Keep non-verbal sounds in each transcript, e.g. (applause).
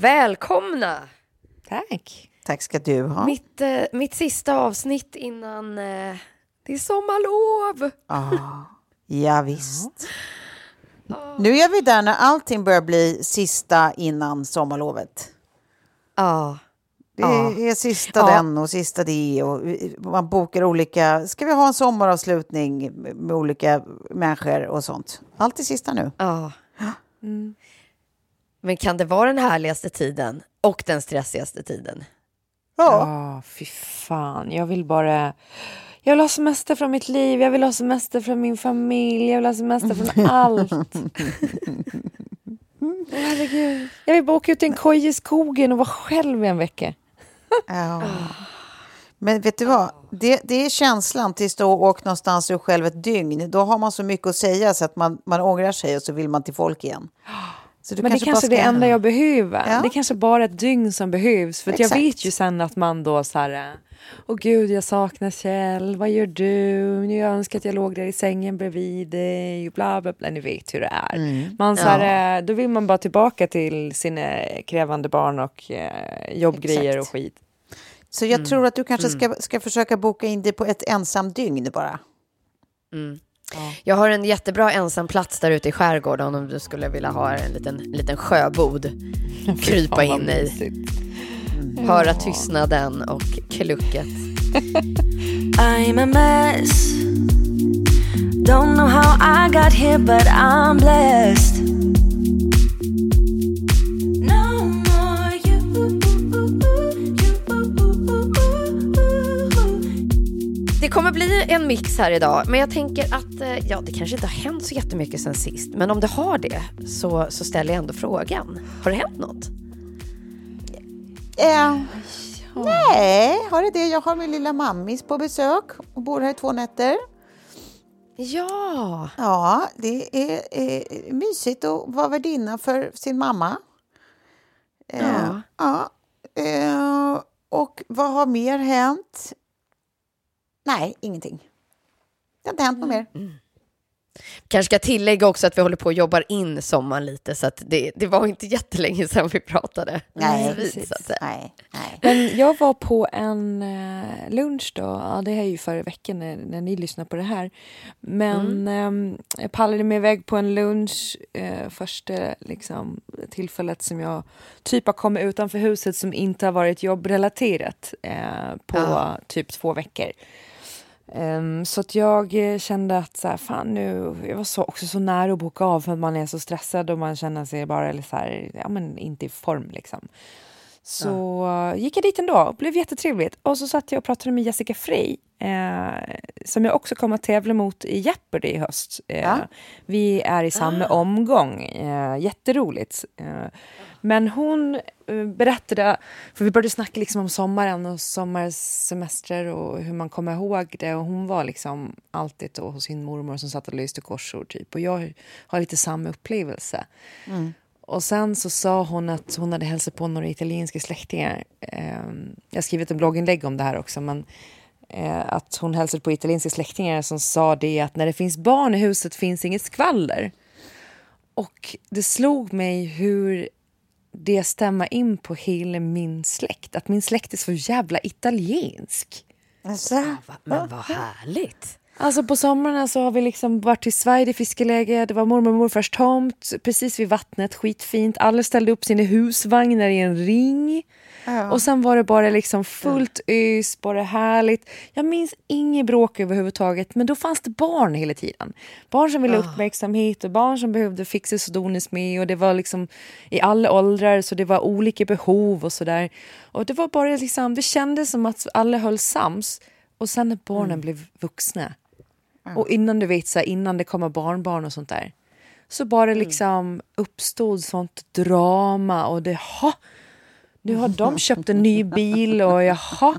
Välkomna! Tack. Tack ska du ha. Mitt, eh, mitt sista avsnitt innan eh, det är sommarlov. Ah, ja, visst. Nu är vi där när allting börjar bli sista innan sommarlovet. Ja. Det Ja. är sista Ja. den och sista det och man bokar olika. Ska vi ha en sommaravslutning med olika människor och sånt? Allt är sista nu. Ja. Men kan det vara den härligaste tiden och den stressigaste tiden? Ja, Ja, fy fan. Jag vill bara... Jag vill ha semester från mitt liv, jag vill ha semester från min familj, jag vill ha semester från (laughs) allt. (laughs) Herregud. Jag vill bara åka ut i en koja i skogen och vara själv i en vecka. ja. Men vet du vad? Det, det är känslan tills du har åkt någonstans och själv ett dygn. Då har man så mycket att säga så att man, man ångrar sig och så vill man till folk igen. (gasps) (gasps) Så du Men det är kanske bara det enda jag behöver. Ja. Det är kanske bara ett dygn som behövs. För att jag vet ju sen att man då så här... Åh gud, jag saknar Kjell. Vad gör du? Nu jag önskar att jag låg där i sängen bredvid dig. Bla, bla, bla. Ni vet hur det är. Mm. Man, så här, eh, Då vill man bara tillbaka till sina krävande barn och eh, jobbgrejer Exakt. och skit. Så jag tror att du kanske ska, ska försöka boka in dig på ett ensam dygn bara. Jag har en jättebra ensam plats där ute i skärgården om du skulle vilja ha en liten, liten sjöbod. (laughs) Krypa in i, mysigt. höra tystnaden och klucket. (laughs) I'm a mess. Don't know how I got here, but I'm blessed. Kommer bli en mix här idag, men jag tänker att eh, ja, det kanske inte har hänt så jättemycket sen sist. Men om det har det så, så ställer jag ändå frågan. Har det hänt något? Eh, Nej, har det det? Jag har min lilla mammis på besök och bor här i två nätter. Ja, Ja, det är, är mysigt att vara värdinna för sin mamma. Eh, Ja. ja. Eh, och vad har mer hänt? Nej, ingenting. Det har inte hänt något mer. kanske ska tillägga också att vi håller på och jobbar in sommaren lite, så att det, det var inte jättelänge sedan vi pratade. Nej, precis. Nej, nej. Men jag var på en eh, lunch då, ja, det här är ju förra veckan när, när ni lyssnar på det här. Men ehm, jag pallade mig iväg på en lunch, eh, första liksom, tillfället som jag typ har kommit utanför huset som inte har varit jobbrelaterat eh, på Ja. typ två veckor. Ehm, så att jag eh, kände att så här, fan nu, jag var så, också så nära att boka av för att man är så stressad och man känner sig bara eller så här, ja, men inte i form liksom. Så eh, gick jag dit ändå och blev jättetrevligt. Och så satt jag och pratade med Jessica Frey eh, som jag också kommer att tävla mot i Jeopardy i höst. Eh, Ja. Vi är i samma omgång. Eh, jätteroligt. Eh, men hon eh, berättade, för vi började snacka liksom om sommaren och sommarsemestrar och hur man kommer ihåg det. Och hon var liksom alltid då hos sin mormor som satt och lyste korsord typ. Och jag har lite samma upplevelse. Och sen så sa hon att hon hade hälsat på några italienska släktingar. Eh, jag har skrivit en blogginlägg om det här också, men eh, att hon hälsade på italienska släktingar som sa det att när det finns barn i huset finns inget skvaller. Och det slog mig hur det stämmer in på hela min släkt. Att min släkt är så jävla italiensk. Alltså, Men vad härligt. Alltså på somrarna så har vi liksom varit i Sverige fiskeläge. Det var mormor och morfars tomt precis vid vattnet. Skitfint. Alla ställde upp sina husvagnar i en ring. Och sen var det bara liksom fullt ös, bara härligt. Jag minns inget bråk överhuvudtaget, men då fanns det barn hela tiden. Barn som ville ha uppmärksamhet och barn som behövde fixas och donas med. Och det var liksom i alla åldrar, så det var olika behov och sådär. Och det var bara liksom, det kändes som att alla höll sams. Och sen när barnen blev vuxna, och innan du vet, så här, innan det kommer barnbarn och sånt där, så bara liksom uppstod sånt drama och det, ha, nu har de köpt en ny bil och jaha,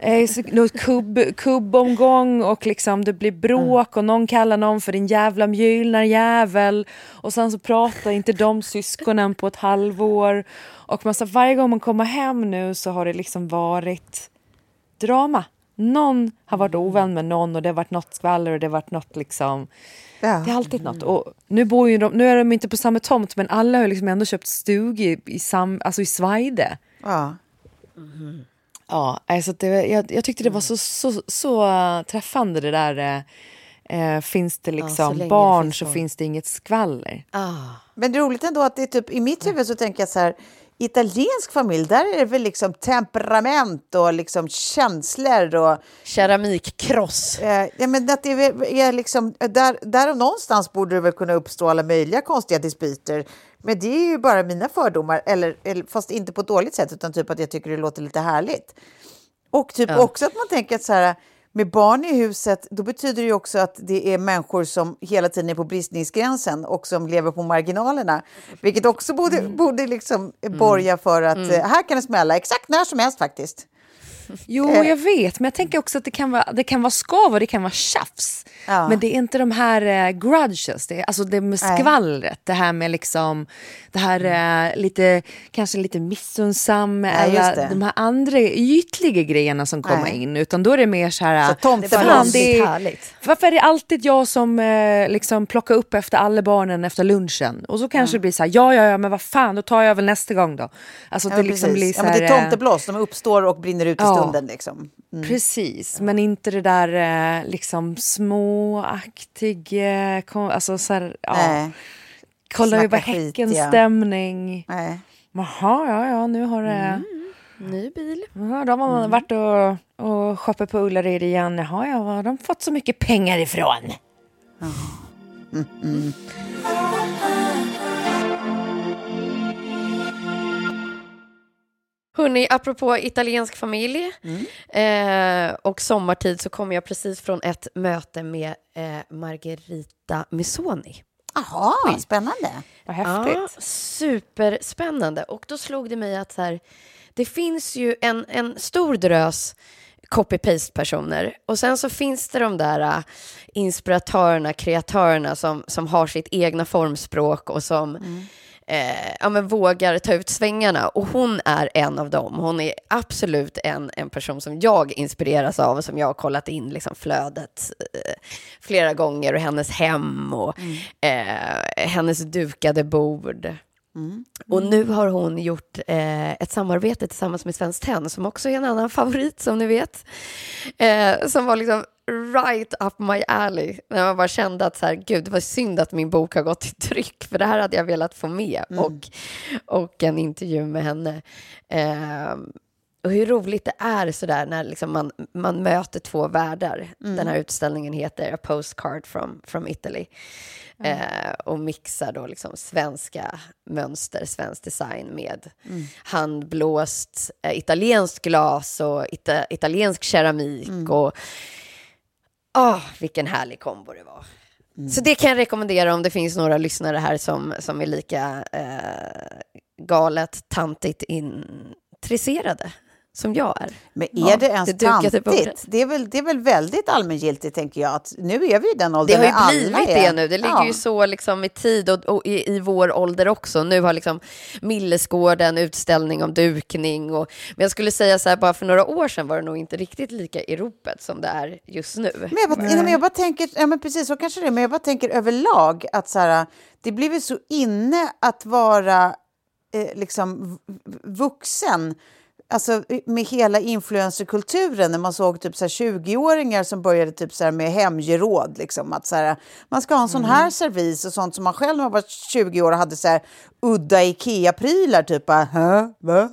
eh, kubb, kubbomgång och liksom det blir bråk och någon kallar någon för din jävla mjölnarjävel och sen så pratar inte de syskonen på ett halvår och man, varje gång man kommer hem nu så har det liksom varit drama. Någon har varit ovän med någon och det har varit något skvaller och det har varit något liksom Ja. det är alltid något. Och nu, bor ju de, nu är de inte på samma tomt men alla har liksom ändå köpt stugor i, sam, alltså i Svajde. ja. Ja, alltså det, jag, jag tyckte det var så, så, så äh, träffande det där. eh, finns det liksom det barn finns så barn. finns det inget skvaller. Ah. Men det är roligt ändå att det är typ, i mitt huvud så tänker jag så här, italiensk familj, där är det väl liksom temperament och liksom känslor och Keramikkross. eh, ja, men att det är, är liksom, där, där och någonstans borde det väl kunna uppstå alla möjliga konstiga dispyter. Men det är ju bara mina fördomar, eller, eller, fast inte på ett dåligt sätt, utan typ att jag tycker det låter lite härligt. Och typ också att man tänker att så här, med barn i huset, då betyder det också att det är människor som hela tiden är på bristningsgränsen och som lever på marginalerna. Vilket också borde, borde liksom borga för att eh, här kan det smälla exakt när som helst faktiskt. Jo, Eh. jag vet, men jag tänker också att det kan vara, det kan vara skav och det kan vara tjafs. Ja. Men det är inte de här eh, grudges, det är, alltså det med skvallret, det här med liksom, det här eh, lite, kanske lite missunnsam, just eller de här andra ytliga grejerna som kommer Nej. in, utan då är det mer så här... Så eh, tomte- Det är- härligt. varför är det alltid jag som eh, liksom plockar upp efter alla barnen efter lunchen? Och så kanske det blir så här, ja, ja, ja, men vad fan, då tar jag väl nästa gång då. Alltså Ja, det liksom blir så ja, men här, det är eh, tomteblås, de uppstår och brinner ut i Ja. Stunden. Liksom. Precis, men inte det där eh, liksom småaktig, eh, alltså så här, ja. Nej. Kolla över snacka skit, häcken ja. stämning. Nej. Jaha, ja, ja, nu har det... Ny bil. Ja, de har man varit och, och shoppat på Ullared igen. Jaha, ja, var har de fått så mycket pengar ifrån? Hörni, apropå italiensk familj eh, och sommartid så kom jag precis från ett möte med eh, Margherita Missoni. Jaha, spännande. Vad häftigt. Ja, superspännande. Och då slog det mig att så här, det finns ju en, en stor drös copy-paste-personer och sen så finns det de där äh, inspiratörerna, kreatörerna som, som har sitt egna formspråk och som eh, ja, men vågar ta ut svängarna. Och hon är en av dem. Hon är absolut en, en person som jag inspireras av och som jag har kollat in liksom, flödet eh, flera gånger och hennes hem och eh, hennes dukade bord. Och nu har hon gjort eh, ett samarbete tillsammans med Svenskt Tenn som också är en annan favorit som ni vet. Eh, som var liksom right up my alley. När man bara kände att så här, gud, det var synd att min bok har gått till tryck för det här hade jag velat få med. Och, och en intervju med henne. Eh, och hur roligt det är sådär när liksom man, man möter två världar. Den här utställningen heter A Postcard from, from Italy. Eh, och mixar då liksom svenska mönster, svensk design med handblåst eh, italienskt glas och ita, italiensk keramik. och Åh, vilken härlig kombo det var. Så det kan jag rekommendera om det finns några lyssnare här som, som är lika eh, galet tantigt intresserade som jag är. Men är det ens det tantigt? Det är, väl, det är väl väldigt allmängiltigt, tänker jag. Att nu är vi i den åldern Det har ju blivit är- det nu. Det ligger Ja. ju så liksom i tid och, och i, i vår ålder också. Nu har liksom Millesgården utställning om dukning. Och, men jag skulle säga så här, bara för några år sedan var det nog inte riktigt lika i ropet som det är just nu. Men jag, bara, men jag bara tänker, ja men precis så kanske det är, men jag bara tänker överlag att så här, det blir väl så inne att vara eh, liksom vuxen. Alltså med hela influencerkulturen när man såg typ så här 20-åringar som började typ så med hemgeråd. Liksom, att så här, man ska ha en sån här servis och sånt som man själv när man var 20 år och hade så här udda Ikea-prylar. Typ bara, Hä? Va?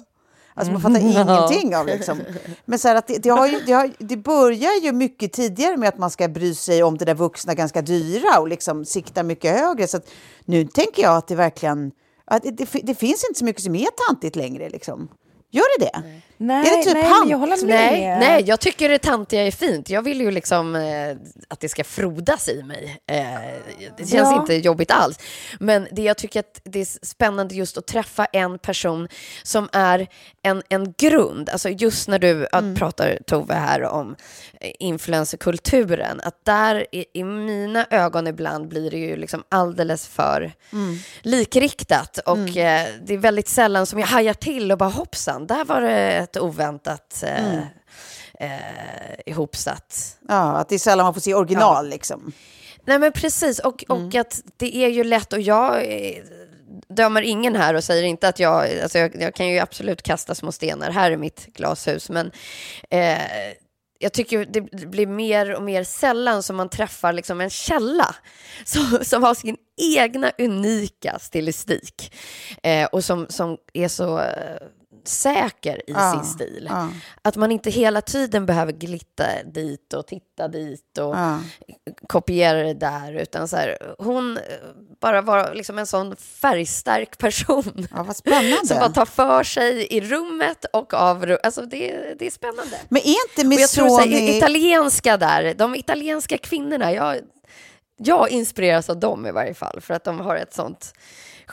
Alltså man fattar (laughs) ingenting av liksom. Men så här att det, det, har ju, det, har, det börjar ju mycket tidigare med att man ska bry sig om det där vuxna ganska dyra och liksom sikta mycket högre. Så att nu tänker jag att det verkligen, att det, det, det finns inte så mycket som är tantigt längre liksom. Gör det det? Nej, är det typ nej, jag håller med. Nej, nej, jag tycker det tantiga är fint. Jag vill ju liksom eh, att det ska frodas i mig. Eh, det känns Ja. inte jobbigt alls. Men det jag tycker att det är spännande just att träffa en person som är en, en grund. Alltså just när du ja, pratar, Tove, här om eh, influencerkulturen. Att där i, i mina ögon ibland blir det ju liksom alldeles för likriktat. Och eh, det är väldigt sällan som jag hajar till och bara hoppsan, där var det ett oväntat eh, eh, ihopsatt. Ja, att det är sällan man får se original liksom. Nej men precis, och, och att det är ju lätt, och jag eh, dömer ingen här och säger inte att jag, alltså jag, jag kan ju absolut kasta små stenar. Här i mitt glashus, men eh, jag tycker det blir mer och mer sällan som man träffar liksom en källa (laughs) som, som har sin egna unika stilistik eh, och som, som är så eh, säker i Ja, sin stil. ja. Att man inte hela tiden behöver glitta dit och titta dit och Ja. kopiera det där, utan så här, hon eh, bara var liksom en sån färgstark person. Ja, vad spännande. (laughs) Som bara tar för sig i rummet och av Alltså det, det är spännande. Men är inte Och jag tror så här, Missoni... italienska där, de italienska kvinnorna, jag, jag inspireras av dem i varje fall, för att de har ett sånt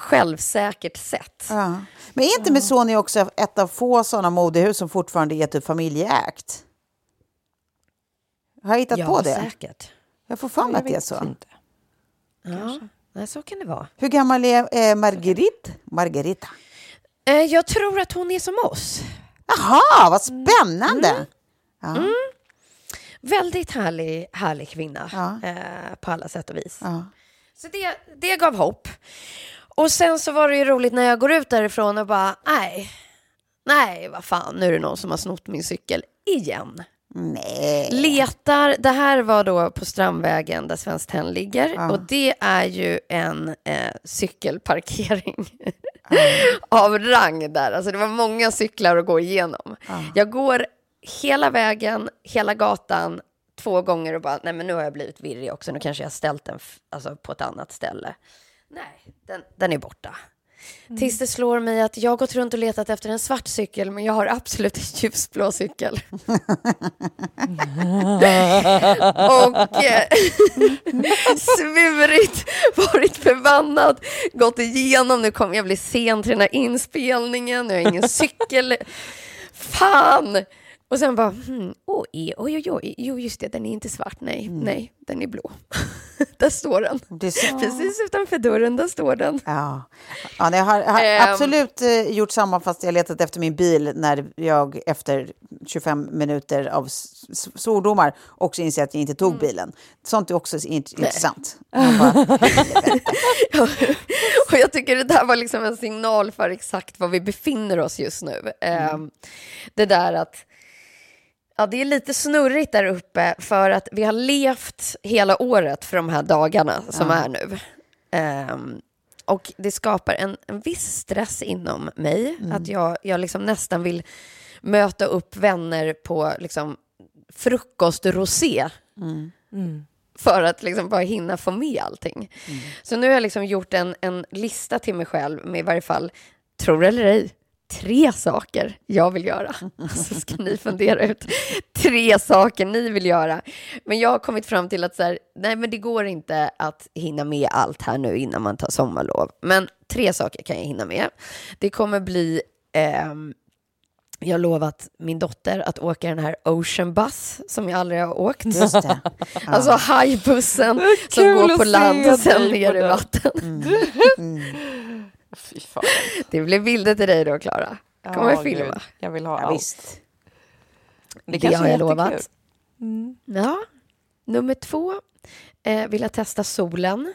självsäkert sätt. Ja. Men är inte Missoni också ett av få sådana modehus som fortfarande är typ familjeägt? Har jag hittat ja, på det? säkert. Jag får för mig att det är så. Inte. Ja, nej, så kan det vara. Hur gammal är eh, Marguerite? Margarita? Eh, jag tror att hon är som oss. Jaha, vad spännande! Ja. Väldigt härlig, härlig kvinna Ja. eh, på alla sätt och vis. Ja. Så det, det gav hopp. Och sen så var det ju roligt när jag går ut därifrån och bara, nej, nej, vad fan, nu är det någon som har snott min cykel igen. Nej. Letar, det här var då på Strandvägen där Svenskt Tenn ligger och det är ju en eh, cykelparkering (laughs) av rang där. Alltså det var många cyklar att gå igenom. Jag går hela vägen, hela gatan två gånger och bara, nej men nu har jag blivit virrig också, nu kanske jag har ställt den alltså, på ett annat ställe. Nej, den, den är borta. Tills det slår mig att jag har gått runt och letat efter en svart cykel, men jag har absolut en ljusblå cykel. (laughs) och eh, svurit, varit förbannad, gått igenom, nu kommer jag bli sen till den här inspelningen, nu har jag ingen cykel. Fan! Och sen bara, hmm, oj, oj, oj, oj, jo just det, den är inte svart, nej, nej, den är blå. (laughs) där står den. (laughs) Precis utanför dörren, där står den. Ja, ja nej, jag har, har Ehm. absolut eh, gjort samma fast jag letat efter min bil när jag efter 25 minuter av svordomar också inser att jag inte tog bilen. Sånt är också int- intressant. (laughs) Man bara, och jag tycker det där var liksom en signal för exakt var vi befinner oss just nu. Ehm, det där att Ja, det är lite snurrigt där uppe för att vi har levt hela året för de här dagarna som är nu. Ehm, och det skapar en, en viss stress inom mig, att jag, jag liksom nästan vill möta upp vänner på liksom, frukostrosé. Mm. För att liksom bara hinna få med allting. Så nu har jag liksom gjort en, en lista till mig själv med i varje fall, tror eller ej, tre saker jag vill göra. (laughs) Så ska ni fundera ut tre saker ni vill göra. Men jag har kommit fram till att så här, nej men det går inte att hinna med allt här nu innan man tar sommarlov. Men tre saker kan jag hinna med. Det kommer bli ehm, jag har lovat min dotter att åka den här Ocean Bus som jag aldrig har åkt. Just det. (laughs) Alltså hajbussen som går på land och sen ner i vatten. Fy fan. Det blir bilder till dig då, Klara. Kommer Ja, filma. gud. Jag vill ha Ja, allt. visst. Det, kanske har är jag lovat. Ja. Nummer två, eh, vill jag testa solen.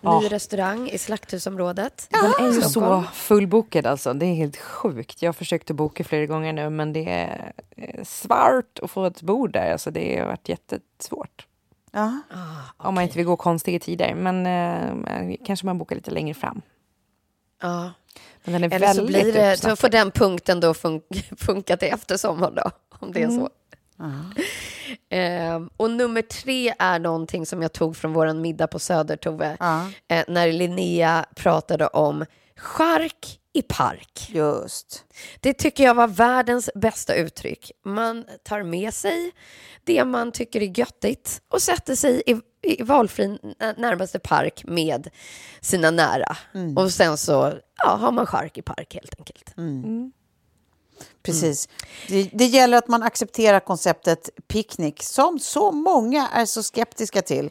Ja. Ny restaurang i Slakthusområdet. Den är ju så fullbokad alltså. Det är helt sjukt. Jag har försökt att boka flera gånger nu men det är eh, svårt att få ett bord där. Alltså det har varit jättesvårt. Ja. Om man inte vill gå konstiga tider. Men eh, kanske man bokar lite längre fram. Ja. Men den är Eller så väldigt blir det, så får den punkten då fun (laughs) funka till eftersommar då, om det är så. Ehm, och nummer tre är någonting som jag tog från vår middag på Söder, Tove, eh, när Linnea pratade om chark i park. Just. Det tycker jag var världens bästa uttryck. Man tar med sig det man tycker är göttigt och sätter sig i valfri närmaste park med sina nära. Och sen så ja, har man chark i park helt enkelt. Precis. Det, det gäller att man accepterar konceptet picknick som så många är så skeptiska till.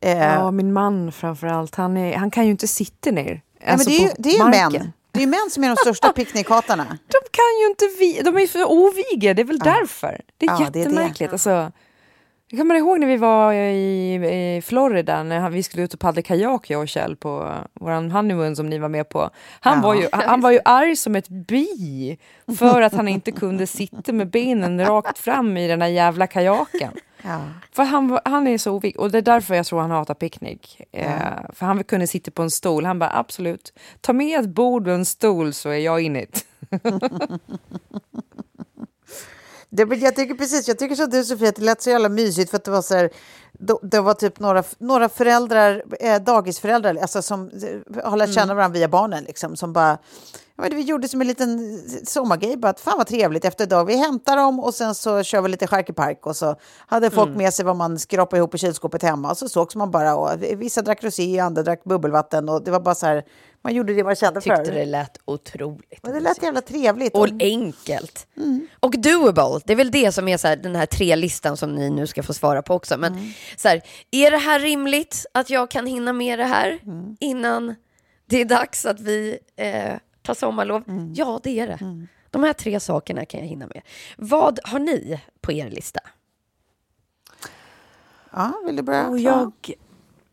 Eh, Ja, min man framför allt. Han, är, han kan ju inte sitta ner. nej, men Alltså det är det är ju marken. män. Det är män som är de största (laughs) picknickhatarna. De kan ju inte vi, de är för oviga, det är väl därför. Det är Ja, det är det. jättemärkligt. Alltså, jag kommer ihåg när vi var i, i Florida, när vi skulle ut och paddla kajak jag och Kjell på vår honeymoon som ni var med på. Han, Ja. var ju, (laughs) han var ju arg som ett bi för att han inte kunde sitta med benen rakt fram i den här jävla kajaken. (laughs) Ja. För han, han är så ovig och det är därför jag tror han hatar picknick. Eh, för han kunde sitta på en stol. Han bara absolut, ta med ett bord och en stol så är jag in it. (laughs) Det, jag tycker precis, jag tycker som du Sofia, att det lät så jävla mysigt för att det var så här, det var typ några, några föräldrar, eh, dagisföräldrar, alltså som eh, har lärt känna varandra via barnen liksom, som bara, ja, men vi gjorde som en liten sommargrej, bara att fan vad trevligt efter dag, vi hämtar dem och sen så kör vi lite charkepark och så hade folk med sig vad man skrapade ihop i kylskåpet hemma och så sågs man bara och vissa drack rosé, andra drack bubbelvatten och det var bara så här, man gjorde det man kände Tyckte för. det lät otroligt Och det lät jävla trevligt. Och enkelt. Och doable. Det är väl det som är så här, den här tre-listan som ni nu ska få svara på också. Men så här, är det här rimligt att jag kan hinna med det här innan det är dags att vi eh, tar sommarlov? Ja, det är det. De här tre sakerna kan jag hinna med. Vad har ni på er lista? Ja, vill du börja? Och jag,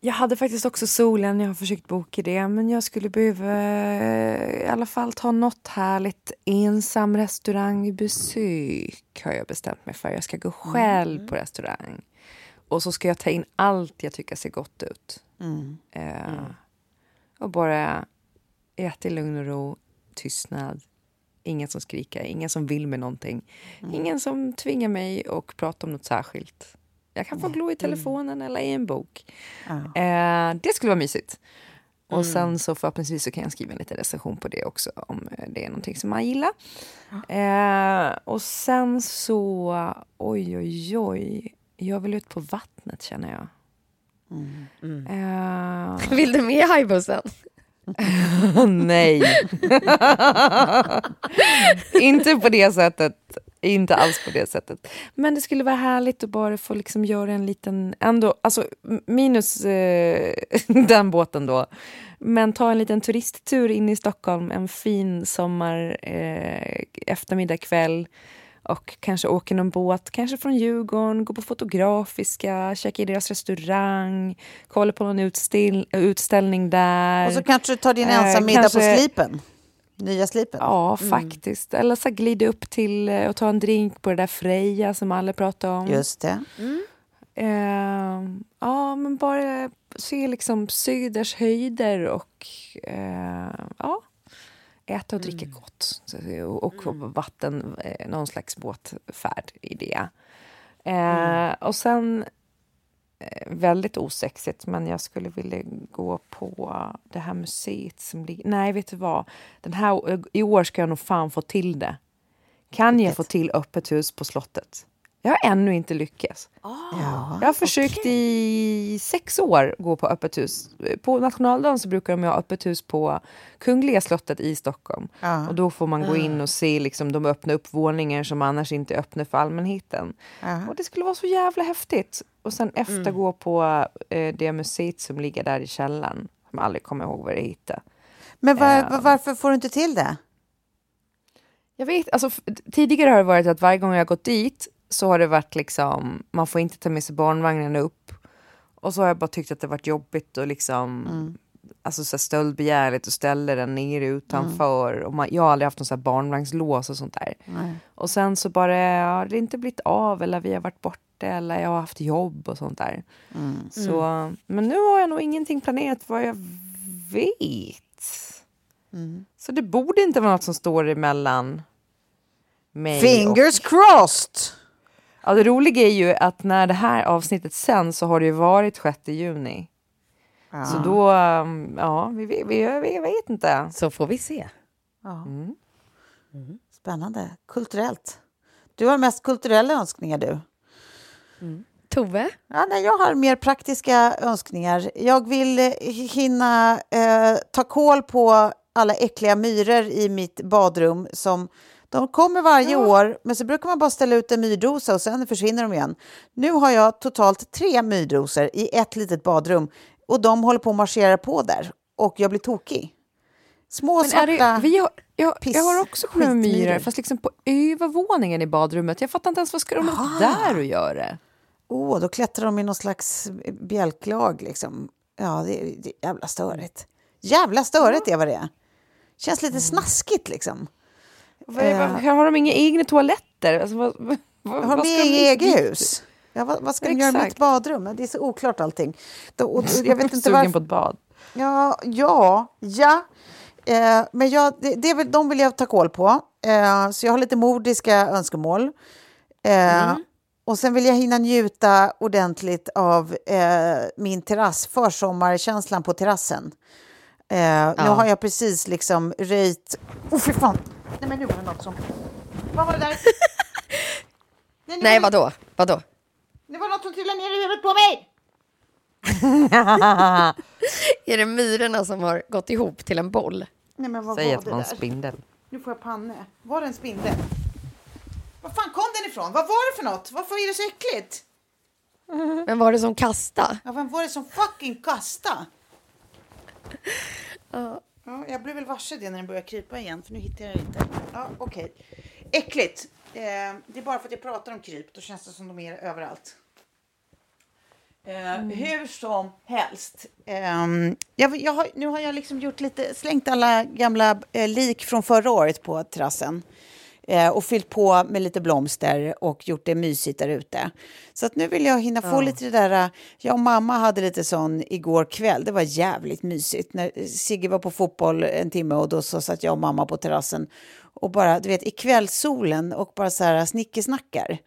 jag hade faktiskt också solen, jag har försökt boka det, men jag skulle behöva eh, i alla fall ta något härligt ensam restaurangbesök har jag bestämt mig för. Jag ska gå själv på restaurang. Och så ska jag ta in allt jag tycker ser gott ut. Eh, Och bara äta i lugn och ro, tystnad. Ingen som skriker, ingen som vill med någonting. Ingen som tvingar mig att prata om något särskilt. Jag kan få glo i telefonen eller i en bok. Eh, det skulle vara mysigt. Och sen så förhoppningsvis så kan jag skriva en liten recension på det också om eh, det är någonting som man gillar. Eh, och sen så, oj oj oj, jag vill ut på vattnet känner jag. Eh, (laughs) Vill du med i hajbussen? (laughs) nej. (laughs) inte på det sättet. Inte alls på det sättet. Men det skulle vara härligt att bara få liksom göra en liten, ändå, alltså minus eh, den båten då. Men ta en liten turisttur in i Stockholm en fin sommar eh, eftermiddag kväll och kanske åka någon båt, kanske från Djurgården, gå på Fotografiska, käka i deras restaurang, kolla på någon utstill, utställning där. Och så kanske du tar din Eh, ensam middag kanske- på Slipen. Nya Slipen. Ja, faktiskt. Eller så glida upp till eh, och ta en drink på det där Freja som alla pratar om. Just det. Eh, ja, men bara se liksom Söders höjder och eh, ja, äta och dricka gott. Så, och vatten, eh, någon slags båtfärd i det. Eh, och sen, eh, väldigt osexigt, men jag skulle vilja gå på det här museet som ligger... Nej, vet du vad? Den här, I år ska jag nog fan få till det. Kan jag få till öppet hus på slottet? Jag har ännu inte lyckats. Ja. Jag har försökt i sex år gå på öppet hus. På nationaldagen så brukar de ha öppet hus på Kungliga slottet i Stockholm. Ja. Och då får man gå in och se, liksom, de öppna upp våningar som annars inte är öppna för allmänheten. Ja. Och det skulle vara så jävla häftigt. Och sen efter Mm. gå på eh, det museet som ligger där i källaren. Som jag aldrig kommer ihåg vad det heter. Men var, var- varför får du inte till det? Jag vet, alltså, tidigare har det varit att varje gång jag har gått dit så har det varit liksom, man får inte ta med sig barnvagnen upp. Och så har jag bara tyckt att det varit jobbigt och liksom, alltså så här stöldbegärligt och ställa den nere utanför. Och man, jag har aldrig haft någon så här barnvagnslås och sånt där. Och sen så bara, har det inte blivit av eller vi har varit borta eller jag har haft jobb och sånt där. Så, men nu har jag nog ingenting planerat vad jag vet. Så det borde inte vara något som står emellan mig och... Fingers crossed! Ja, det roliga är ju att när det här avsnittet sen så har det ju varit 6 juni. Så då, um, ja, vi, vi, vi, vi vet inte. Så får vi se. Ja. Spännande. Kulturellt. Du har mest kulturella önskningar du. Tove? Ja, nej, jag har mer praktiska önskningar. Jag vill eh, hinna eh, ta koll på alla äckliga myror i mitt badrum. Som, de kommer varje år, men så brukar man bara ställa ut en myrdosa och sen försvinner de igen. Nu har jag totalt tre myrdosor i ett litet badrum och de håller på att marschera på där och jag blir tokig. Små Men svarta... det, vi har, jag, piss- jag har också sju skitmyror. myror, fast liksom på övervåningen i badrummet. Jag fattar inte ens vad ska de ha där att göra? Åh, då klättrar de i någon slags bjälklag liksom. Ja, det är, det är jävla störigt. Jävla störigt är vad det är. Känns lite snaskigt liksom. Vad, vad, har de inga egna toaletter? Alltså, vad, vad, har de eget dit? hus. Ja, vad, vad ska de göra med mitt Exakt. badrum? Det är så oklart allting. Då, och, (laughs) jag vet inte Sugen på ett bad. Ja, ja, ja. Eh, men jag, det, det väl, de vill jag ta koll på. Eh, så jag har lite mordiska önskemål. Eh, Och sen vill jag hinna njuta ordentligt av eh, min terrass, försommarkänslan på terrassen. Eh, Nu har jag precis liksom röjt... Åh, fy fan! Nej, men nu var det något som... Vad var det där? (laughs) Nej, nu Nej, vadå? Vadå? Det var något som trillade ner i huvudet på mig! (laughs) Är det myrorna som har gått ihop till en boll? Nej, men vad Säg var att det det var en spindel. Nu får jag panne. Var det en spindel? Var fan kom den ifrån? Vad var det för något? Varför är det så äckligt? Vem var det som kastade? Ja, vem var det som fucking kasta? Ja, jag blev väl varse det när den började krypa igen, för nu hittar jag det inte. Ja, okej. Äckligt. Eh, det är bara för att jag pratar om kryp, då känns det som de är överallt. Eh, Hur som helst. ehm, jag, jag har, nu har jag liksom gjort lite, slängt alla gamla eh, lik från förra året på terrassen. Eh, och fyllt på med lite blomster och gjort det mysigt där ute. Så att nu vill jag hinna få lite det där... eh, Jag och mamma hade lite sån igår kväll. Det var jävligt mysigt. När Sigge var på fotboll en timme och då så satt jag och mamma på terrassen. Och bara, du vet, i kvällssolen och bara så här snickesnackar.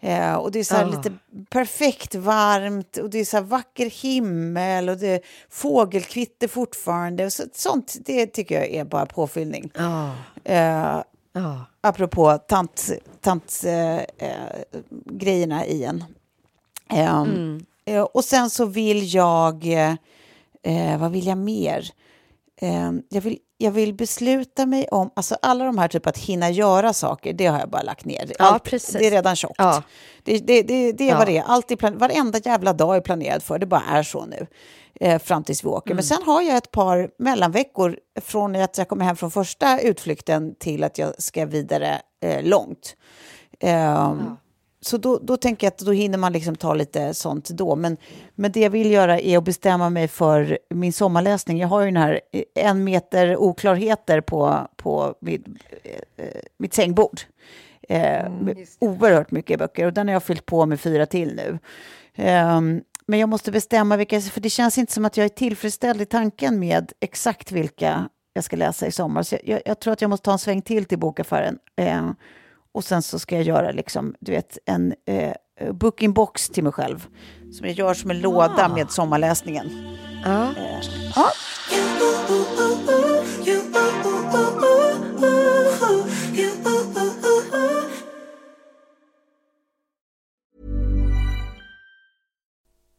Eh, och det är så här lite perfekt varmt och det är så här vacker himmel och det är fågelkvitter fortfarande. Och så, sånt, det tycker jag är bara påfyllning. Ja. Eh, Ja. apropå tant, tant eh, eh, i en. Eh, eh, och sen så vill jag, eh, vad vill jag mer? Eh, jag, vill, jag vill besluta mig om, alltså alla de här typ att hinna göra saker, det har jag bara lagt ner. Ja, precis. Det är redan tjockt. Ja. Det, det, det, det är Ja. vad det är. Allt är plan- varenda jävla dag är planerad för, det bara är så nu. Eh, fram tills vi åker. Men sen har jag ett par mellanveckor från att jag kommer hem från första utflykten till att jag ska vidare eh, långt. Ehm, Så då, då tänker jag att då hinner man liksom ta lite sånt då. Men, men det jag vill göra är att bestämma mig för min sommarläsning. Jag har ju den här eh, en meter oklarheter på, på mitt, eh, eh, mitt sängbord. Eh, med oerhört mycket böcker och den har jag fyllt på med fyra till nu. Ehm, men jag måste bestämma vilka, för det känns inte som att jag är tillfredsställd i tanken med exakt vilka jag ska läsa i sommar. Så jag, jag tror att jag måste ta en sväng till till bokaffären. Eh, och sen så ska jag göra liksom, du vet, en eh, booking box till mig själv. Som jag gör som en låda med sommarläsningen. Ja. Eh, ja.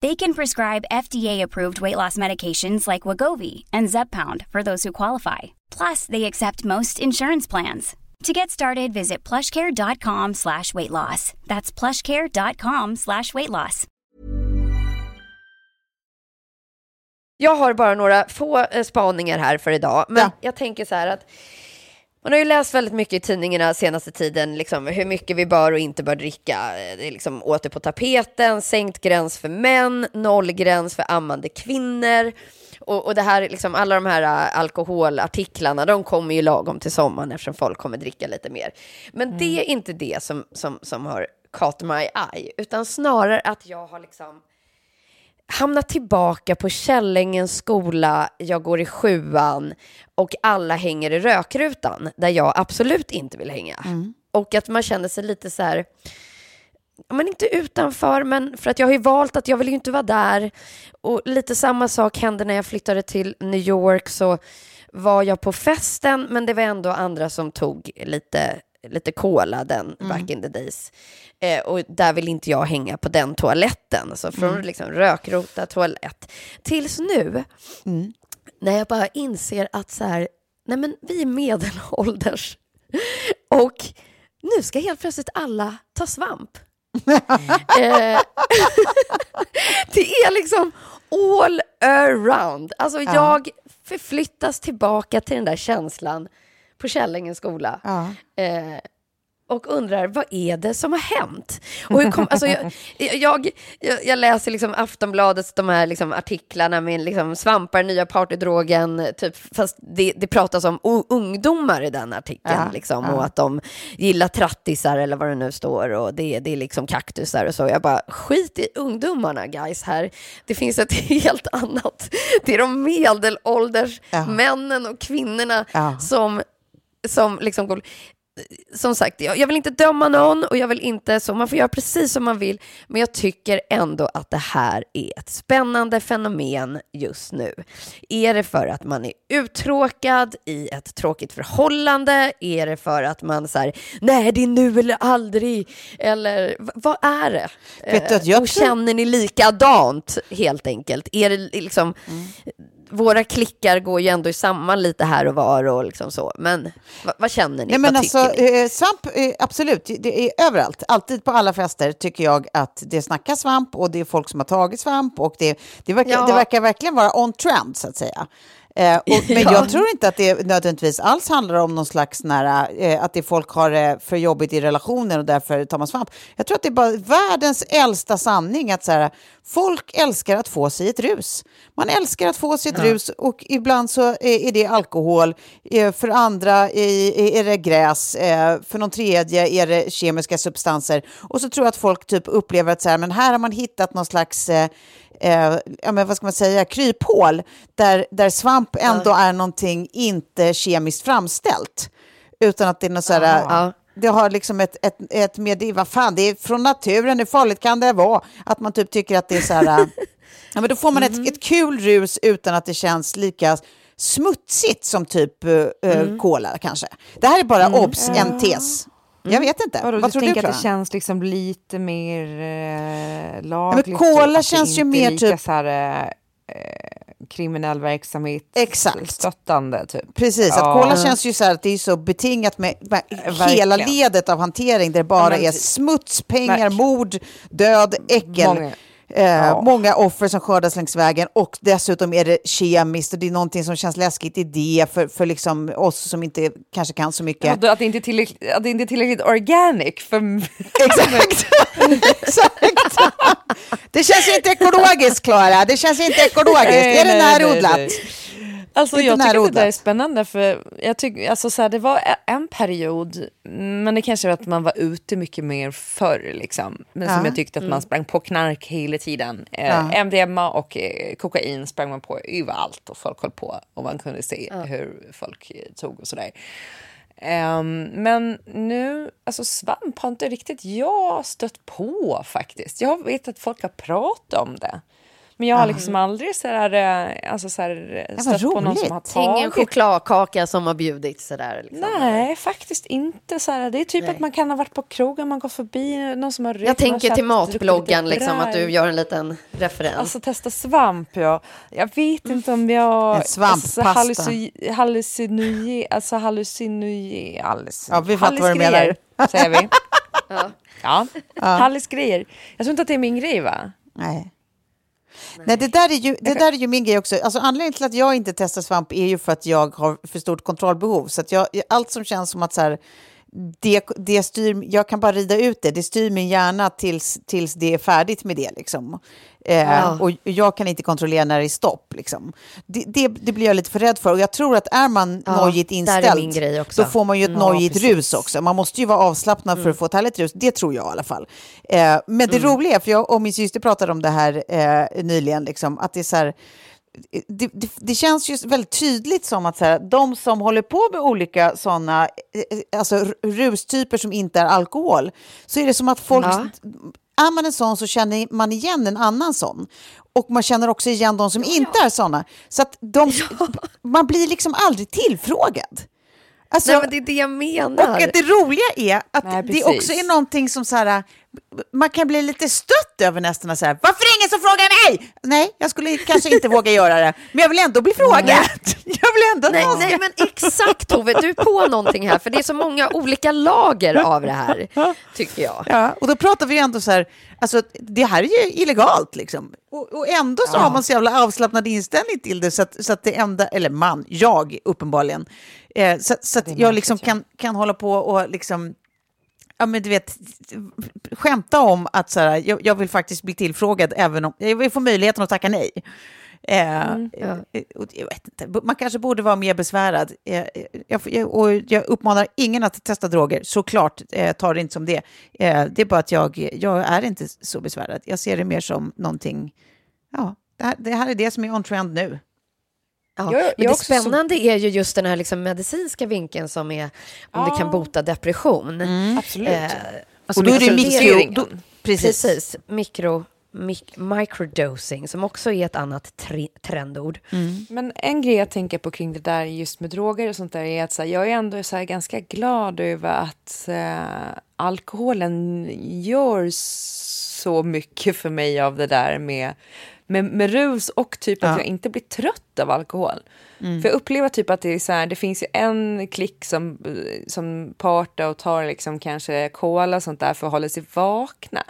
They can prescribe FDA-approved weight loss medications like Wagovi and Zepbound for those who qualify. Plus, they accept most insurance plans. To get started, visit plushcare.com slash weight loss. That's plushcare.com slash weight loss. Jag har bara några få eh, spaningar här för idag, men Ja. jag tänker så här att man har ju läst väldigt mycket i tidningarna senaste tiden, liksom, hur mycket vi bör och inte bör dricka. Det är liksom åter på tapeten, sänkt gräns för män, nollgräns för ammande kvinnor. Och, och det här, liksom, alla de här eh, alkoholartiklarna, de kommer ju lagom till sommaren eftersom folk kommer dricka lite mer. Men det är inte det som, som, som har caught my eye, utan snarare att jag har liksom hamnat tillbaka på Källängens skola, jag går i sjuan och alla hänger i rökrutan där jag absolut inte vill hänga. Och att man känner sig lite så här, men inte utanför, men för att jag har ju valt att jag vill ju inte vara där. Och lite samma sak hände när jag flyttade till New York så var jag på festen, men det var ändå andra som tog lite, lite cola den back in the days. Eh, och där vill inte jag hänga på den toaletten. Så från liksom rökrota toalett tills nu, när jag bara inser att så här, nej men vi är medelålders (laughs) och nu ska helt plötsligt alla ta svamp. (laughs) eh, (laughs) det är liksom all around. Alltså jag förflyttas tillbaka till den där känslan på Källängens skola. Ja. Eh, och undrar vad är det som har hänt? Och hur kom, alltså, jag, jag, jag, jag läser liksom Aftonbladets de här liksom artiklarna med liksom svampar, nya partydrogen, typ, fast det, det pratas om ungdomar i den artikeln, Ja, liksom, ja. och att de gillar trattisar eller vad det nu står, och det, det är liksom kaktusar och så. Jag bara, skit i ungdomarna guys här. Det finns ett (laughs) helt annat. Det är de medelålders Ja. männen och kvinnorna som, som liksom går som sagt, jag, vill inte döma någon och jag vill inte så, man får göra precis som man vill, men jag tycker ändå att det här är ett spännande fenomen just nu. Är det för att man är uttråkad i ett tråkigt förhållande? Är det för att man säger nej det är nu eller aldrig? Eller vad är det? Vet du jag och tror- känner ni likadant helt enkelt? Är det liksom, våra klickar går ju ändå i samman lite här och var och liksom så. Men vad, vad känner ni? Nej, men alltså, eh, svamp, eh, absolut. Det är överallt. Alltid på alla fester tycker jag att det snackas svamp och det är folk som har tagit svamp och det, det, verkar, Ja. det verkar verkligen vara on trend så att säga. Eh, och, men (laughs) Ja. jag tror inte att det nödvändigtvis alls handlar om någon slags nära, eh, att det folk har det för jobbigt i relationer och därför tar man svamp. Jag tror att det är bara världens äldsta sanning att så här, folk älskar att få sig ett rus. Man älskar att få sig ett rus och ibland så är, är det alkohol, eh, för andra är, är det gräs, eh, för någon tredje är det kemiska substanser. Och så tror jag att folk typ upplever att så här, men här har man hittat någon slags eh, ja, men vad ska man säga, kryphål där, där svamp ändå är någonting inte kemiskt framställt. Utan att det är något så här, Ja. det har liksom ett, ett, ett med, vad fan, det är från naturen, hur farligt kan det vara? Att man typ tycker att det är så här, (laughs) ja men då får man ett, ett kul rus utan att det känns lika smutsigt som typ uh, cola kanske. Det här är bara obs, en tes. Jag vet inte. Vadå, Vad du tror du, tänker att Klara? det känns liksom lite mer eh, lagligt? och att det känns ju mer typ- Så här, eh, eh, kriminell verksamhet Exakt. stöttande typ. Precis, Ja. att cola känns ju så här att det är så betingat med, med hela verkligen. ledet av hantering där det bara Ja, men är smuts, pengar, mord, död, äckel. Många. Eh, Ja. Många offer som skördas längs vägen och dessutom är det kemiskt och det är någonting som känns läskigt i det för, för liksom oss som inte kanske kan så mycket. Ja, då att, det inte är tillräckligt, att det inte är tillräckligt organic för... (laughs) Exakt! Exakt! Det känns inte ekologiskt, Klara. Det känns inte ekologiskt. Nej, är det nej, nej, närodlat? nej. Alltså jag tycker att det där är spännande för jag tycker, alltså så här, det var en period, men det kanske var att man var ute mycket mer förr liksom. Men som Ja. jag tyckte att man sprang på knark hela tiden. Eh, Ja. MDMA och eh, kokain sprang man på överallt och folk höll på och man kunde se hur folk eh, tog och sådär. Ehm, men nu, alltså svamp har inte riktigt jag stött på faktiskt. Jag vet att folk har pratat om det. Men jag har liksom aldrig så här, eh, alltså så här, stött på någon som har roligt. Ingen tagit. chokladkaka som har bjudits sådär. Liksom. Nej, faktiskt inte. Så här, det är typ att man kan ha varit på krogen, man går förbi någon som har rökt. Jag tänker till köpt, matbloggen, liksom, att du gör en liten referens. Alltså testa svamp, ja. Jag vet inte om jag... En svamppasta. Alltså, halluci- hallucinoge, alltså hallucinoge, hallucin- Ja, vi fattar vad du hallisgrejer, säger vi. (laughs) Ja. Ja, hallisgrejer. Jag tror inte att det är min grej, va? Nej. Nej, det där, är ju, det där är ju min grej också. Alltså, anledningen till att jag inte testar svamp är ju för att jag har för stort kontrollbehov. Så att jag, allt som känns som att så här, det, det styr, jag kan bara rida ut det. Det styr min hjärna tills, tills det är färdigt med det. Liksom. Eh, Ja. Och jag kan inte kontrollera när det är stopp. Liksom. Det, det, det blir jag lite för rädd för. Och jag tror att är man Ja, nojigt inställd, då får man ju ett Ja, nojigt precis. rus också. Man måste ju vara avslappnad för att få ett härligt rus. Det tror jag i alla fall. Eh, men det Mm. roliga, är, för jag och min syster pratade om det här eh, nyligen, liksom, att det är så här, det, det, det känns ju väldigt tydligt som att så här, de som håller på med olika sådana alltså, r- rustyper som inte är alkohol, så är det som att folk... Ja. Är man en sån så känner man igen en annan sån. Och man känner också igen de som inte är såna. Så att de, man blir liksom aldrig tillfrågad. Alltså, Nej, men det är det jag menar. och att det roliga är att Nej, det också är någonting som så här, man kan bli lite stött över nästan. Så här, Varför är frågar mig? Nej, jag skulle kanske inte våga göra det, men jag vill ändå bli frågad. (laughs) Jag vill ändå Nej, nej, men exakt Tove, du är på någonting här, för det är så många olika lager av det här, tycker jag. Ja, och då pratar vi ändå så här, alltså det här är ju illegalt liksom. Och, och ändå så har man så jävla avslappnad inställning till det så att, så att det enda, eller man, jag uppenbarligen, eh, så, så att jag liksom kan, kan hålla på och liksom Ja, men du vet, skämta om att så här, jag, jag vill faktiskt bli tillfrågad även om jag vill få möjligheten att tacka nej. Eh, eh, och jag vet inte, man kanske borde vara mer besvärad. Eh, jag, jag, och jag uppmanar ingen att testa droger, såklart, eh, ta det inte som det. Eh, det är bara att jag, jag är inte så besvärad. Jag ser det mer som någonting, ja, det här, det här är det som är on trend nu. Ja, Jag- men jag det också så- spännande är ju just den här liksom medicinska vinkeln som är om det kan bota depression. Absolut. Eh, Alltså, och då är det mikro... Då, precis. Precis, mikro, mik, microdosing som också är ett annat tre, trendord. Men en grej jag tänker på kring det där just med droger och sånt där är att så här, jag är ändå så här ganska glad över att eh, alkoholen gör så mycket för mig av det där med med, med rus och typ att Ja. jag inte blir trött av alkohol. Mm. För jag upplever typ att det är så här, det finns ju en klick som, som partar och tar liksom kanske cola och sånt där för att hålla sig vakna.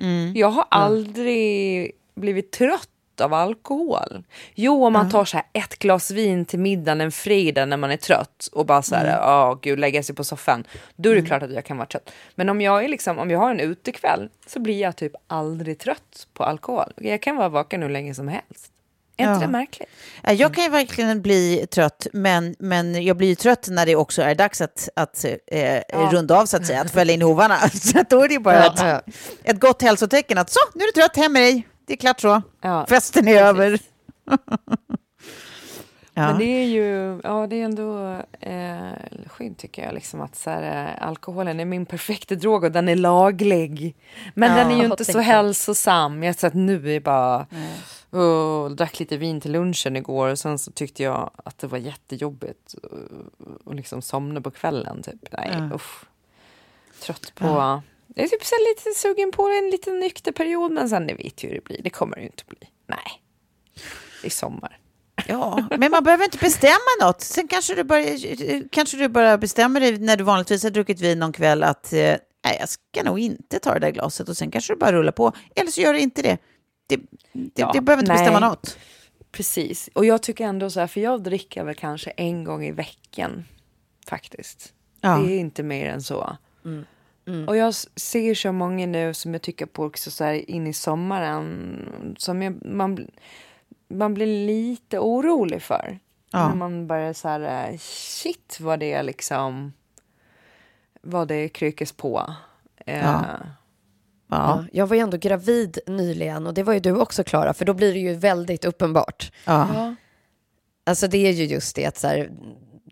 Mm. Jag har aldrig blivit trött av alkohol. Jo, om man tar så här ett glas vin till middagen en fredag när man är trött och bara så här, åh gud, lägga sig på soffan. Då är det klart att jag kan vara trött. Men om jag är liksom, om jag har en utekväll så blir jag typ aldrig trött på alkohol. Jag kan vara vaken hur länge som helst. Är Ja. inte det märkligt? Ja, Jag kan ju verkligen bli trött, men, men jag blir ju trött när det också är dags att, att eh, runda av, så att säga, att fälla in hovarna. (laughs) Så då är det bara Ja, ett, ja. ett gott hälsotecken att så, nu är du trött, hem med dig. Det är klart så. Ja, Festen är över. (laughs) ja. Men det är ju, ja det är ändå eh, skönt tycker jag, liksom att så här, eh, alkoholen är min perfekta drog och den är laglig. Men Ja, den är ju inte så hälsosam. Jag så att nu är bara, oh, drack lite vin till lunchen igår och sen så tyckte jag att det var jättejobbigt att- liksom somna på kvällen. Typ. Nej, Ja. usch. Trött på, jag är typ så lite sugen på en liten nykter period men sen det vet ju hur det blir, det kommer det ju inte bli. Nej, det är sommar. Ja, men man behöver inte bestämma något. Sen kanske du, bara, kanske du bara bestämmer dig när du vanligtvis har druckit vin någon kväll att eh, nej, jag ska nog inte ta det där glaset och sen kanske du bara rullar på. Eller så gör du inte det. Det, det, Ja, det behöver inte nej. bestämma något. Precis, och jag tycker ändå så här, för jag dricker väl kanske en gång i veckan faktiskt. Ja. Det är inte mer än så. Och jag ser så många nu som jag tycker på också så här in i sommaren som jag, man, man blir lite orolig för. Ja. När man börjar så här, eh, shit vad det är liksom, vad det kryckes på. Eh, Ja. Ja. Ja, jag var ju ändå gravid nyligen och det var ju du också Klara, för då blir det ju väldigt uppenbart. Ja. Alltså det är ju just det att så här,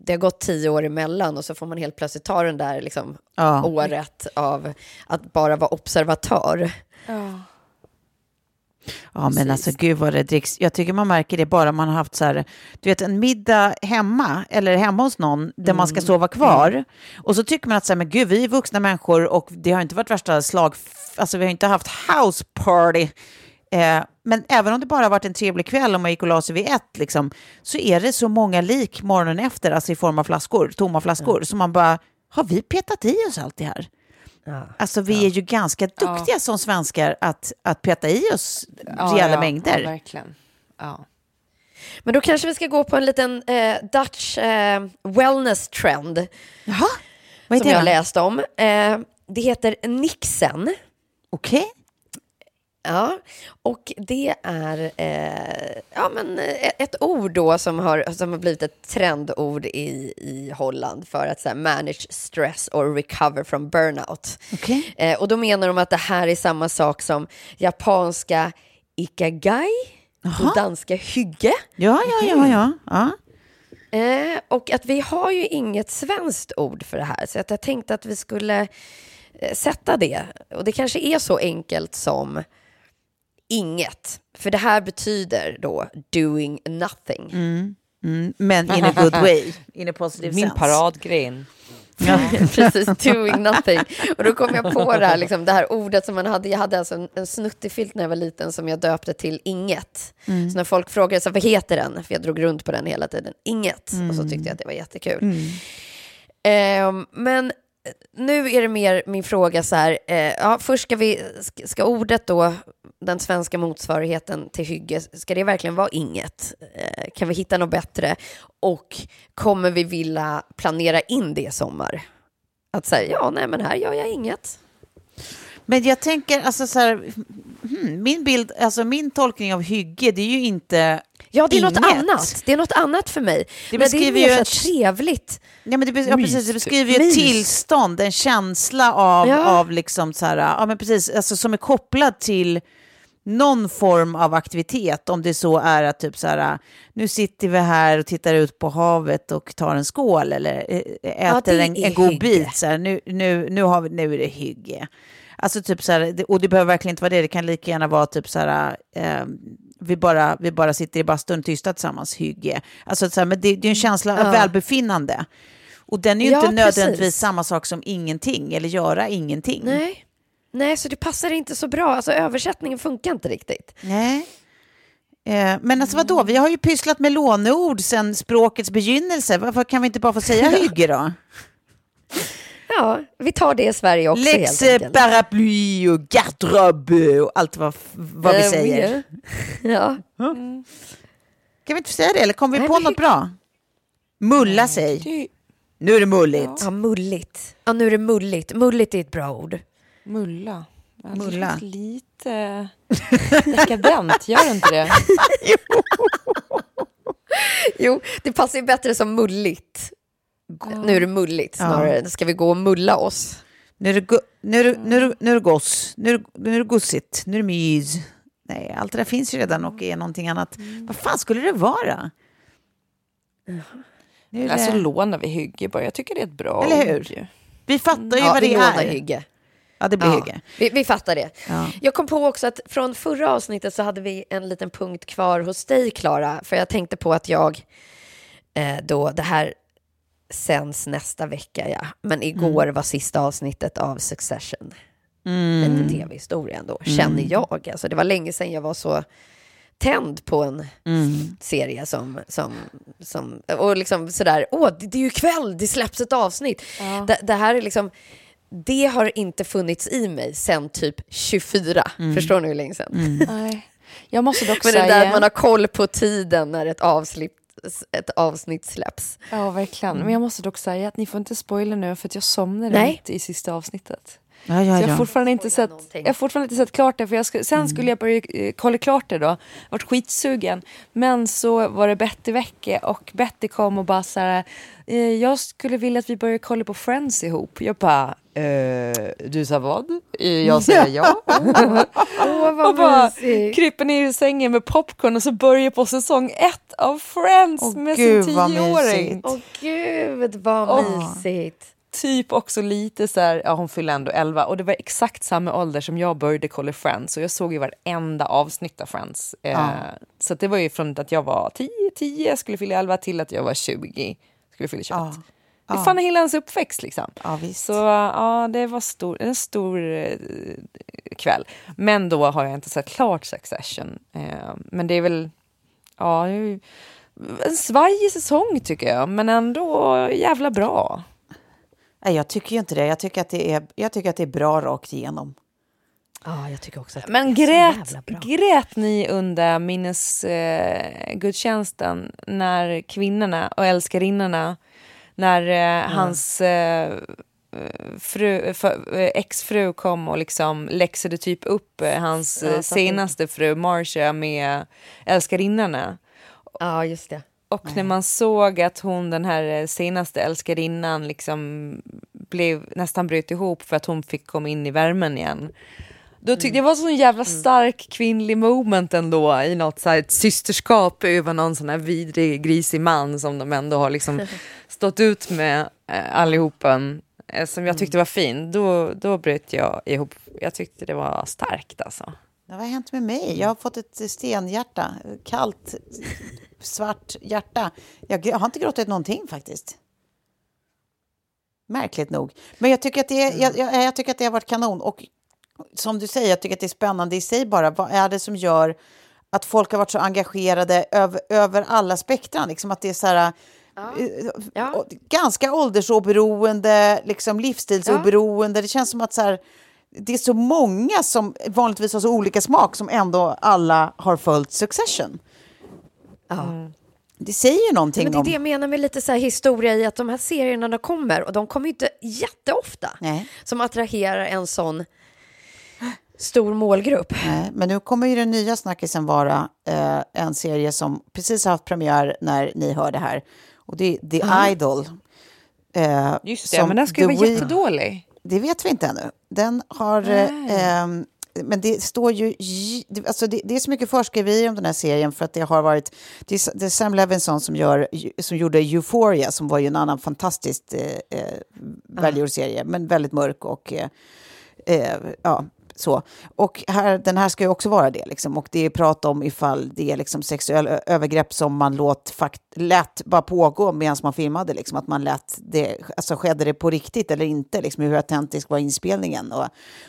det har gått tio år emellan och så får man helt plötsligt ta den där liksom, Ja. året av att bara vara observatör. Ja, men alltså gud vad det dricks. Jag tycker man märker det bara man har haft så här, du vet en middag hemma eller hemma hos någon där man ska sova kvar. Och så tycker man att så här, men gud, vi är vuxna människor och det har inte varit värsta slag, alltså vi har inte haft house party. Eh, men även om det bara varit en trevlig kväll och man gick och la sig vid ett, liksom, så är det så många lik morgonen efter, alltså i form av flaskor, tomma flaskor, så man bara, har vi petat i oss allt det här? Alltså vi är ju ganska duktiga som svenskar att, att peta i oss rejäla mängder. Ja, verkligen. Ja. Men då kanske vi ska gå på en liten eh, Dutch eh, wellness trend Jaha, vad är som det jag då? läst om. Eh, det heter Nixen. Okej. Ja, och det är eh, ja, men, eh, ett ord då som har, som har blivit ett trendord i, i Holland för att så här, manage stress or recover from burnout. Okej. Eh, och då menar de att det här är samma sak som japanska ikagai och danska hygge. Ja, ja, ja, ja. ja. Eh, och att vi har ju inget svenskt ord för det här, så att jag tänkte att vi skulle eh, sätta det. Och det kanske är så enkelt som inget. För det här betyder då doing nothing. Mm, men in a good way, (laughs) in a positive Min sense. paradgren. (laughs) Precis, doing nothing. Och då kom jag på det här, liksom, det här ordet som man hade. Jag hade alltså en, en snuttefilt när jag var liten som jag döpte till inget. Mm. Så när folk frågade så vad heter den, för jag drog runt på den hela tiden, inget. Och Mm. så tyckte jag att det var jättekul. Ehm, men nu är det mer min fråga så här, eh, ja, först ska vi, ska, ordet då, den svenska motsvarigheten till hygge, ska det verkligen vara inget? Eh, kan vi hitta något bättre? Och kommer vi vilja planera in det i sommar? Att säga, ja, nej, men här gör jag inget. Men jag tänker, alltså så här, hmm, min bild, alltså min tolkning av hygge, det är ju inte Ja, det är något inget. annat. Det är något annat för mig. Det men det är mer ett- trevligt. Ja, men det, ja, precis, det beskriver ju ett tillstånd, en känsla av, Ja. av liksom så här, ja men precis, alltså som är kopplad till någon form av aktivitet, om det så är att typ så här, nu sitter vi här och tittar ut på havet och tar en skål eller eh, äter det en, en god bit, så här, nu, nu, nu, har vi, nu är det hygge. Alltså typ så här, och det behöver verkligen inte vara det, det kan lika gärna vara typ så här, eh, vi, bara, vi bara sitter i bastun tysta tillsammans, hygge. Alltså så här, men det, det är en känsla av Ja. välbefinnande. Och den är ju Ja, inte nödvändigtvis precis. samma sak som ingenting, eller göra ingenting. Nej. Nej, så det passar inte så bra. Alltså översättningen funkar inte riktigt. Nej. Eh, men alltså vadå, vi har ju pysslat med låneord sedan språkets begynnelse. Varför kan vi inte bara få säga (laughs) hygge då? Ja, vi tar det i Sverige också Lex, paraply och garderobe och allt vad, vad vi Eh, säger. Ja. (laughs) Kan vi inte säga det, eller kommer vi Nej, på men- något bra? Mulla sig. Det- Nu är det mulligt. ja, mulligt. Ja, nu är det mulligt. Mulligt är ett bra ord. Mulla. Ja, det Mulla. lite (laughs) dekadent, gör det inte det? (laughs) Jo, det passar ju bättre som mulligt. Nu är det mulligt snarare. Ska vi gå och mulla oss? Nu är det, gu- nu är det, nu är det, nu är det goss, nu är det, nu är det gossigt, nu är det mys. Nej, allt det där finns ju redan och är någonting annat. Vad fan skulle det vara? Nu är det, Alltså lånar vi hygge bara. Jag tycker det är ett bra Eller hur? ju. vi fattar ju Ja, vad det är. hygge. Ja, det blir Ja, hygge. vi, vi fattar det. Ja. Jag kom på också att från förra avsnittet så hade vi en liten punkt kvar hos dig, Klara. För jag tänkte på att jag eh, då, det här sänds nästa vecka, ja. Men igår var sista avsnittet av Succession. En tv-historia ändå, känner jag. Alltså, det var länge sedan jag var så tänd på en serie som, som, som och liksom sådär, åh, det, det är ju kväll, det släpps ett avsnitt. Det, det här är liksom, det har inte funnits i mig sen typ 24. Förstår ni hur länge sedan? Nej. Jag måste dock Men det säga... där att man har koll på tiden när ett avsnitt, ett avsnitt släpps. Ja, verkligen. Men jag måste dock säga att ni får inte spoila nu för att jag somnade Nej. mitt i sista avsnittet. Ja, Så ja, jag, har ja. fortfarande inte sett, någonting. jag har fortfarande inte sett klart det. För jag skulle, sen skulle jag börja eh, kolla klart det då. Jag varit skitsugen. Men så var det Betty-vecka och Betty kom och bara så här. Eh, jag skulle vilja att vi börjar kolla på Friends ihop. Jag bara. Eh, du sa vad? Eh, Jag säger ja. (laughs) Åh, vad och bara kryper ner i sängen med popcorn och så börjar på säsong ett av Friends Åh, med gud, sin tioåring. Åh gud, vad Åh. mysigt. typ också lite så här, ja hon fyllde ändå 11 och det var exakt samma ålder som jag började kolla Friends och jag såg ju varenda avsnitt av Friends. Eh, Så att det var ju från att jag var 10, 10, skulle fylla 11 till att jag var 20, skulle fylla 21. Det är fan hela hans uppväxt liksom. Ja, visst. Så ja, det var stor, en stor eh, kväll. Men då har jag inte sett klart Succession. Eh, men det är väl, ja, en svajig säsong tycker jag, men ändå jävla bra. Nej, jag tycker ju inte det. Jag tycker att det är, jag tycker att det är bra rakt igenom. Ja, jag tycker också att Men det är så grät, jävla bra. grät ni under minnesgudstjänsten eh, när kvinnorna och älskarinnorna, när eh, hans eh, fru, för, eh, exfru kom och liksom läxade typ upp hans eh, senaste fru Marcia med älskarinnorna. Ja, just det. Och när man såg att hon, den här senaste älskarinnan, liksom blev, nästan bröt ihop för att hon fick komma in i värmen igen. Då tyckte jag det var så en jävla stark kvinnlig moment ändå i något så här ett systerskap över någon sån här vidrig grisig man som de ändå har liksom (laughs) stått ut med eh, allihopen. Eh, som jag tyckte var fin. Då, då bröt jag ihop. Jag tyckte det var starkt alltså. Ja, vad har hänt med mig? Jag har fått ett stenhjärta. Kallt, svart hjärta. Jag, jag har inte gråtit någonting faktiskt. Märkligt nog. Men jag tycker, att det är, jag, jag, jag tycker att det har varit kanon. Och som du säger, jag tycker att det är spännande i sig bara. Vad är det som gör att folk har varit så engagerade över, över alla spektran? Liksom att det är så här... eh, Ja. Ganska åldersoberoende, liksom livsstilsoberoende. Det känns som att så här, det är så många som vanligtvis har så olika smak som ändå alla har följt Succession. Ja. Det säger ju någonting Men det är om... det jag menar med lite så här historia i att de här serierna de kommer och de kommer ju inte jätteofta Nej. som attraherar en sån stor målgrupp. Nej, men nu kommer ju den nya snackisen vara eh, en serie som precis har haft premiär när ni hör det här. Och det är The Idol. Eh, Just det, som men den ska ju vara jättedålig. Det vet vi inte ännu. Den har... Eh, men det står ju... Alltså det, det är så mycket förskriverier om den här serien för att det har varit... Det är, det är Sam Levinson som, gör, som gjorde Euphoria som var ju en annan fantastiskt eh, eh, välgjord serie, men väldigt mörk och... Eh, eh, ja, så. Och här, den här ska ju också vara det. Liksom. Och det är prat om ifall det är liksom sexuella övergrepp som man låt, fakt, lät bara pågå medan man filmade. Liksom. Att man lät det, alltså skedde det på riktigt eller inte? Liksom, hur autentisk var inspelningen? Och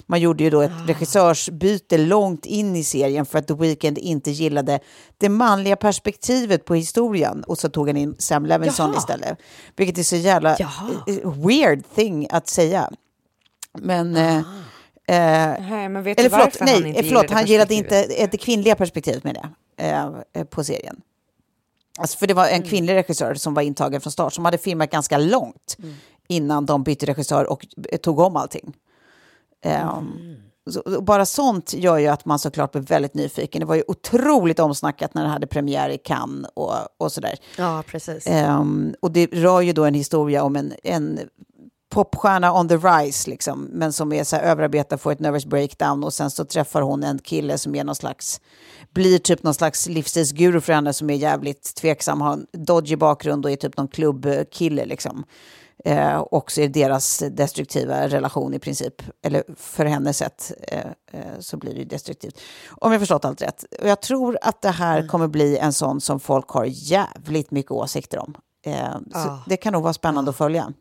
man gjorde ju då ett Ah. regissörsbyte långt in i serien för att The Weeknd inte gillade det manliga perspektivet på historien. Och så tog han in Sam Levinson Jaha. istället. Vilket är så jävla Jaha. eh, weird thing att säga. Men... eh, eh, Nej, men vet eller du förlåt, nej, han inte förlåt, gillade han gillade inte eh, det kvinnliga perspektivet med det eh, eh, på serien. Alltså, för det var en Mm. kvinnlig regissör som var intagen från start, som hade filmat ganska långt Mm. innan de bytte regissör och eh, tog om allting. Eh, Mm. så, bara sånt gör ju att man såklart blir väldigt nyfiken. Det var ju otroligt omsnackat när det hade premiär i Cannes och, och sådär. Ja, precis. Ehm, och det rör ju då en historia om en, en popstjärna on the rise, liksom, men som är så här överarbetad, får ett nervous breakdown och sen så träffar hon en kille som är någon slags, blir typ någon slags livsstilsguru för henne som är jävligt tveksam, har en dodgy bakgrund och är typ någon klubbkille liksom. Eh, och så är det deras destruktiva relation i princip, eller för hennes sätt eh, eh, så blir det destruktivt. Om jag förstått allt rätt. Och jag tror att det här kommer bli en sån som folk har jävligt mycket åsikter om. Eh, så Ja. det kan nog vara spännande att följa.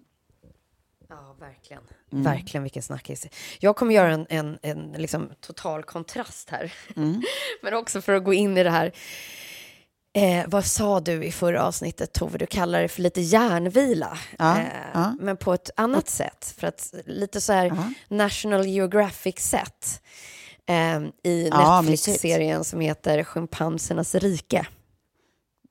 Ja, verkligen. Mm. Verkligen vilken snackis. Jag kommer göra en, en, en liksom total kontrast här. Mm. (laughs) Men också för att gå in i det här. Eh, vad sa du i förra avsnittet, Tove? Du kallar det för lite järnvila. Ja, eh, ja. Men på ett annat sätt. För att lite så här National Geographic-sätt. Eh, I Ja, Netflix-serien som heter Schimpansernas rike.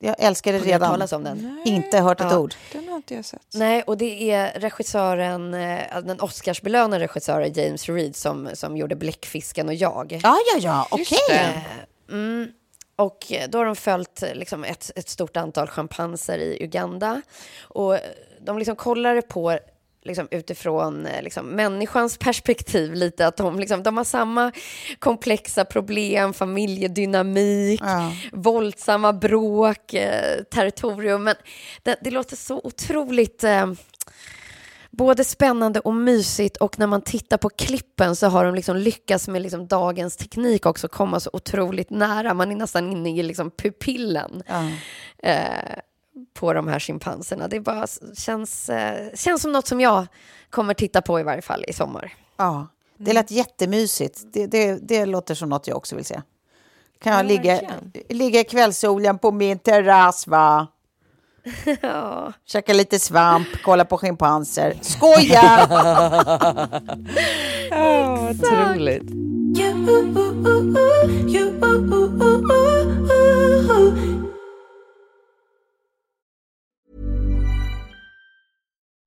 Jag älskar det redan. talas om den? Inte hört ett Ja. ord. Den har inte jag sett. Nej, och det är regissören, eh, den Oscarsbelönade regissören James Reed som, som gjorde Bläckfisken och jag. Ja, ja, ja, okej. Eh, mm, och då har de följt eh, liksom, ett, ett stort antal schimpanser i Uganda. Och de liksom kollar det på liksom, utifrån eh, liksom, människans (laughs) perspektiv lite. Att de, liksom, de har samma komplexa problem, familjedynamik, Ja. våldsamma bråk, eh, territorium. Men det, det låter så otroligt... Eh, både spännande och mysigt och när man tittar på klippen så har de liksom lyckats med liksom dagens teknik också komma så otroligt nära. Man är nästan inne i liksom pupillen Ja. eh, på de här schimpanserna. Det bara känns, eh, känns som något som jag kommer titta på i varje fall i sommar. Ja, det lät jättemysigt. Det, det, det låter som något jag också vill se. Kan jag Ja, ligga, ligga i kvällssolen på min terrass, va? (laughs) ja. Käka lite svamp, kolla på schimpanser. Skoja! Ja, otroligt.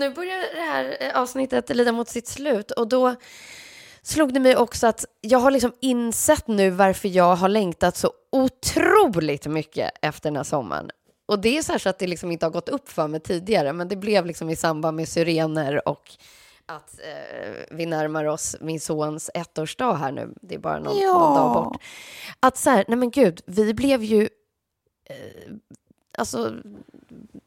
Nu börjar det här eh, avsnittet lida mot sitt slut och då slog det mig också att jag har liksom insett nu varför jag har längtat så otroligt mycket efter den här sommaren. Och det är så att det liksom inte har gått upp för mig tidigare, men det blev liksom i samband med syrener och att eh, vi närmar oss min sons ettårsdag här nu. Det är bara någon, Ja. någon dag bort. Att så här, nej men gud, vi blev ju eh, alltså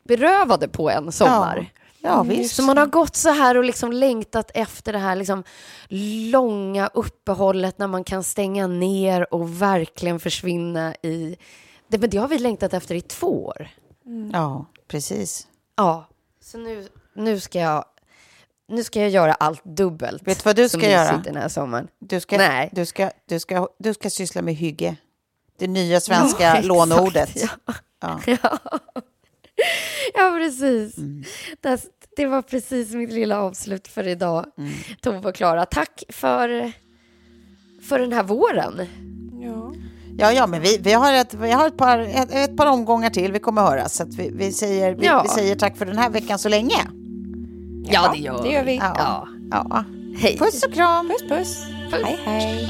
berövade på en sommar. Ja, visst. Så man har gått så här och liksom längtat efter det här liksom långa uppehållet när man kan stänga ner och verkligen försvinna i... Det, men det har vi längtat efter i två år. Ja, precis. Ja, så nu, nu, ska jag, nu ska jag göra allt dubbelt. Vet du vad du ska göra? Den här sommaren. Du ska, Nej. Du, ska, du, ska, du ska syssla med hygge. Det nya svenska Ja, (laughs) exakt, låneordet. Ja. Ja. (laughs) Ja. (laughs) ja, precis. Det, det var precis mitt lilla avslut för idag, Tove och Klara. Tack för, för den här våren. Ja. Ja, ja, men vi, vi har, ett, vi har ett, par, ett, ett par omgångar till vi kommer höras. Så att vi, vi, säger, vi, Ja. vi säger tack för den här veckan så länge. Ja, det gör Det gör vi. Ja. ja. Hej. Puss och kram. Puss, puss. Hej, hej.